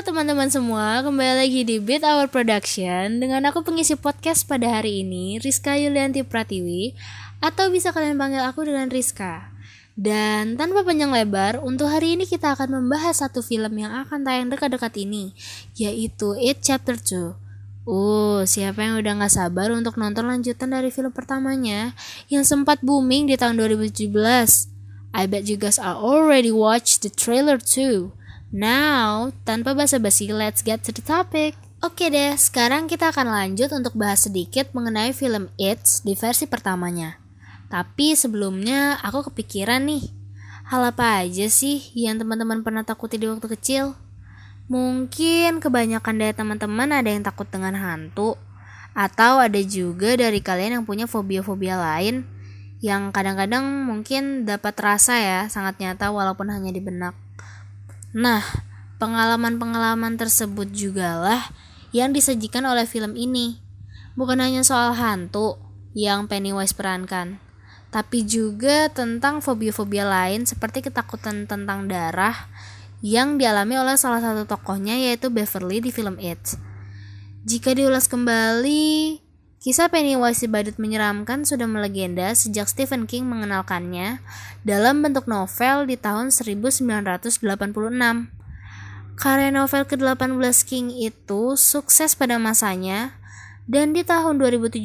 teman-teman semua, kembali lagi di Beat Our Production dengan aku pengisi podcast pada hari ini, Rizka Yulianti Pratiwi, atau bisa kalian panggil aku dengan Rizka. Dan tanpa panjang lebar, untuk hari ini kita akan membahas satu film yang akan tayang dekat-dekat ini, yaitu It Chapter 2. Uh, siapa yang udah gak sabar untuk nonton lanjutan dari film pertamanya yang sempat booming di tahun 2017? I bet you guys are already watched the trailer too. Now, tanpa basa-basi, let's get to the topic. Oke deh, sekarang kita akan lanjut untuk bahas sedikit mengenai film It di versi pertamanya. Tapi sebelumnya aku kepikiran nih, hal apa aja sih yang teman-teman pernah takuti di waktu kecil? Mungkin kebanyakan dari teman-teman ada yang takut dengan hantu, atau ada juga dari kalian yang punya fobia-fobia lain yang kadang-kadang mungkin dapat terasa ya sangat nyata walaupun hanya di benak. Nah, pengalaman-pengalaman tersebut jugalah yang disajikan oleh film ini. Bukan hanya soal hantu yang Pennywise perankan, tapi juga tentang fobia-fobia lain seperti ketakutan tentang darah yang dialami oleh salah satu tokohnya yaitu Beverly di film It. Jika diulas kembali, Kisah Pennywise si badut menyeramkan sudah melegenda sejak Stephen King mengenalkannya dalam bentuk novel di tahun 1986. Karya novel ke-18 King itu sukses pada masanya dan di tahun 2017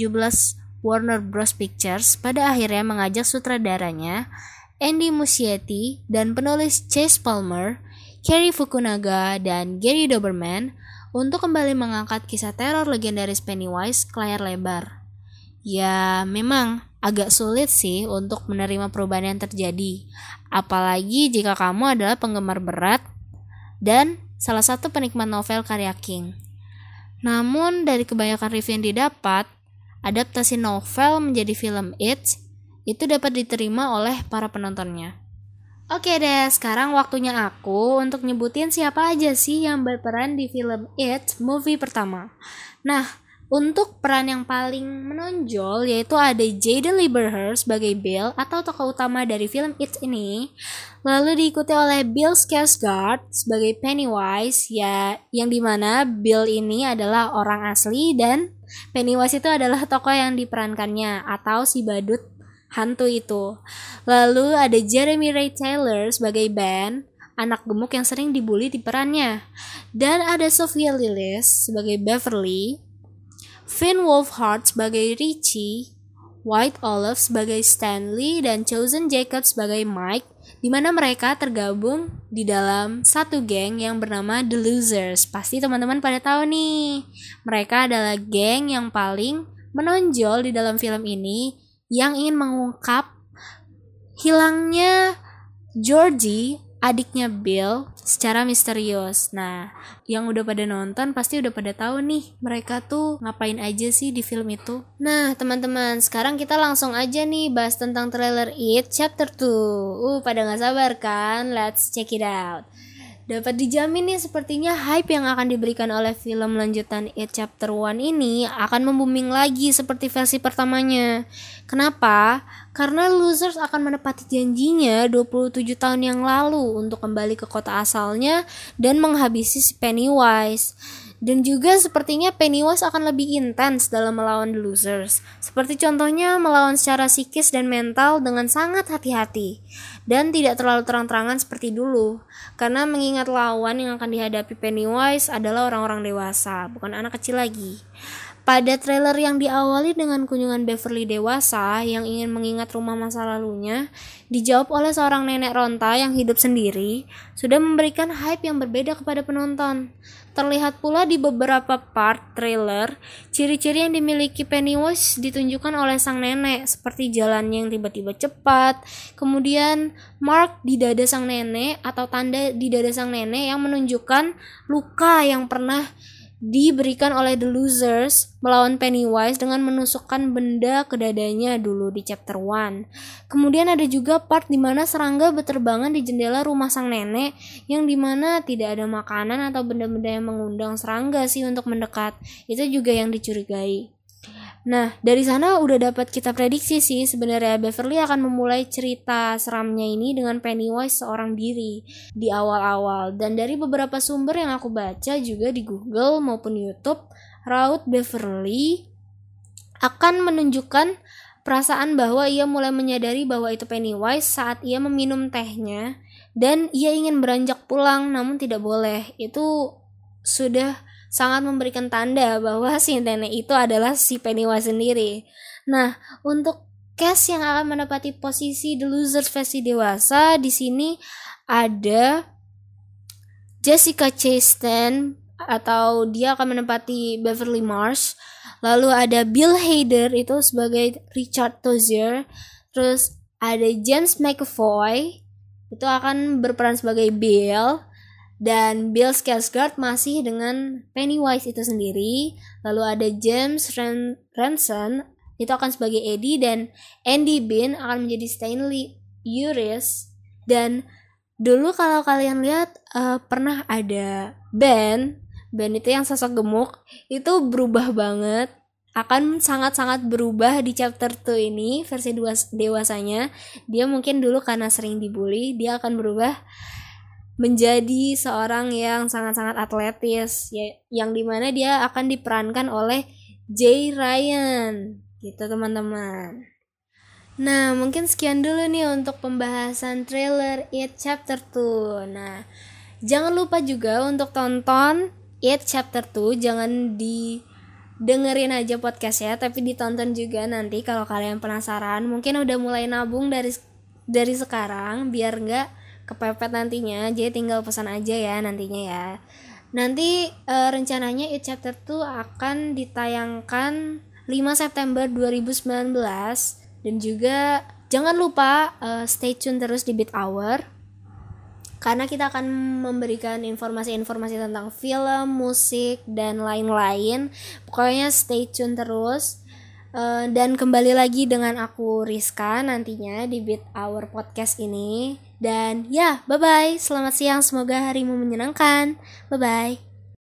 Warner Bros. Pictures pada akhirnya mengajak sutradaranya Andy Muschietti dan penulis Chase Palmer, Kerry Fukunaga, dan Gary Doberman untuk kembali mengangkat kisah teror legendaris Pennywise ke layar lebar. Ya, memang agak sulit sih untuk menerima perubahan yang terjadi, apalagi jika kamu adalah penggemar berat dan salah satu penikmat novel karya King. Namun, dari kebanyakan review yang didapat, adaptasi novel menjadi film It itu dapat diterima oleh para penontonnya. Oke deh, sekarang waktunya aku untuk nyebutin siapa aja sih yang berperan di film It movie pertama. Nah, untuk peran yang paling menonjol yaitu ada Jaden Lieberher sebagai Bill atau tokoh utama dari film It ini. Lalu diikuti oleh Bill Skarsgård sebagai Pennywise ya yang di mana Bill ini adalah orang asli dan Pennywise itu adalah tokoh yang diperankannya atau si badut hantu itu. Lalu ada Jeremy Ray Taylor sebagai Ben, anak gemuk yang sering dibully di perannya. Dan ada Sophia Lillis sebagai Beverly, Finn Wolfhard sebagai Richie, White Olive sebagai Stanley, dan Chosen Jacob sebagai Mike, di mana mereka tergabung di dalam satu geng yang bernama The Losers. Pasti teman-teman pada tahu nih, mereka adalah geng yang paling menonjol di dalam film ini yang ingin mengungkap hilangnya Georgie, adiknya Bill, secara misterius. Nah, yang udah pada nonton pasti udah pada tahu nih mereka tuh ngapain aja sih di film itu. Nah, teman-teman, sekarang kita langsung aja nih bahas tentang trailer It Chapter 2. Uh, pada nggak sabar kan? Let's check it out. Dapat dijamin nih sepertinya hype yang akan diberikan oleh film lanjutan It Chapter 1 ini akan membuming lagi seperti versi pertamanya. Kenapa? Karena Losers akan menepati janjinya 27 tahun yang lalu untuk kembali ke kota asalnya dan menghabisi si Pennywise. Dan juga sepertinya Pennywise akan lebih intens dalam melawan The Losers. Seperti contohnya melawan secara psikis dan mental dengan sangat hati-hati. Dan tidak terlalu terang-terangan seperti dulu. Karena mengingat lawan yang akan dihadapi Pennywise adalah orang-orang dewasa, bukan anak kecil lagi. Pada trailer yang diawali dengan kunjungan Beverly dewasa yang ingin mengingat rumah masa lalunya, dijawab oleh seorang nenek ronta yang hidup sendiri, sudah memberikan hype yang berbeda kepada penonton. Terlihat pula di beberapa part trailer, ciri-ciri yang dimiliki Pennywise ditunjukkan oleh sang nenek, seperti jalannya yang tiba-tiba cepat, kemudian mark di dada sang nenek atau tanda di dada sang nenek yang menunjukkan luka yang pernah diberikan oleh The Losers melawan Pennywise dengan menusukkan benda ke dadanya dulu di chapter 1. Kemudian ada juga part di mana serangga berterbangan di jendela rumah sang nenek yang di mana tidak ada makanan atau benda-benda yang mengundang serangga sih untuk mendekat. Itu juga yang dicurigai. Nah, dari sana udah dapat kita prediksi sih sebenarnya Beverly akan memulai cerita seramnya ini dengan Pennywise seorang diri di awal-awal. Dan dari beberapa sumber yang aku baca juga di Google maupun YouTube, raut Beverly akan menunjukkan perasaan bahwa ia mulai menyadari bahwa itu Pennywise saat ia meminum tehnya dan ia ingin beranjak pulang namun tidak boleh. Itu sudah sangat memberikan tanda bahwa si nenek itu adalah si Pennywise sendiri. Nah, untuk cast yang akan menepati posisi The Losers versi dewasa di sini ada Jessica Chastain atau dia akan menempati Beverly Marsh. Lalu ada Bill Hader itu sebagai Richard Tozier. Terus ada James McAvoy itu akan berperan sebagai Bill dan Bill Skarsgård masih dengan Pennywise itu sendiri. Lalu ada James Ren itu akan sebagai Eddie. Dan Andy Bean akan menjadi Stanley Uris. Dan dulu kalau kalian lihat uh, pernah ada Ben. Ben itu yang sosok gemuk. Itu berubah banget. Akan sangat-sangat berubah di chapter 2 ini versi dewasanya. Dia mungkin dulu karena sering dibully dia akan berubah menjadi seorang yang sangat-sangat atletis ya yang di mana dia akan diperankan oleh Jay Ryan. Gitu teman-teman. Nah mungkin sekian dulu nih untuk pembahasan trailer It Chapter 2 nah jangan lupa juga untuk tonton It Chapter 2 jangan di dengerin aja podcastnya tapi ditonton juga nanti kalau kalian penasaran. Mungkin udah mulai nabung dari dari sekarang biar nggak kepepet nantinya jadi tinggal pesan aja ya nantinya ya nanti e, rencananya It Chapter 2 akan ditayangkan 5 September 2019 dan juga jangan lupa e, stay tune terus di Beat Hour karena kita akan memberikan informasi-informasi tentang film, musik, dan lain-lain. Pokoknya stay tune terus. Uh, dan kembali lagi dengan aku Rizka nantinya di Beat Hour Podcast ini. Dan ya, bye-bye. Selamat siang, semoga harimu menyenangkan. Bye-bye.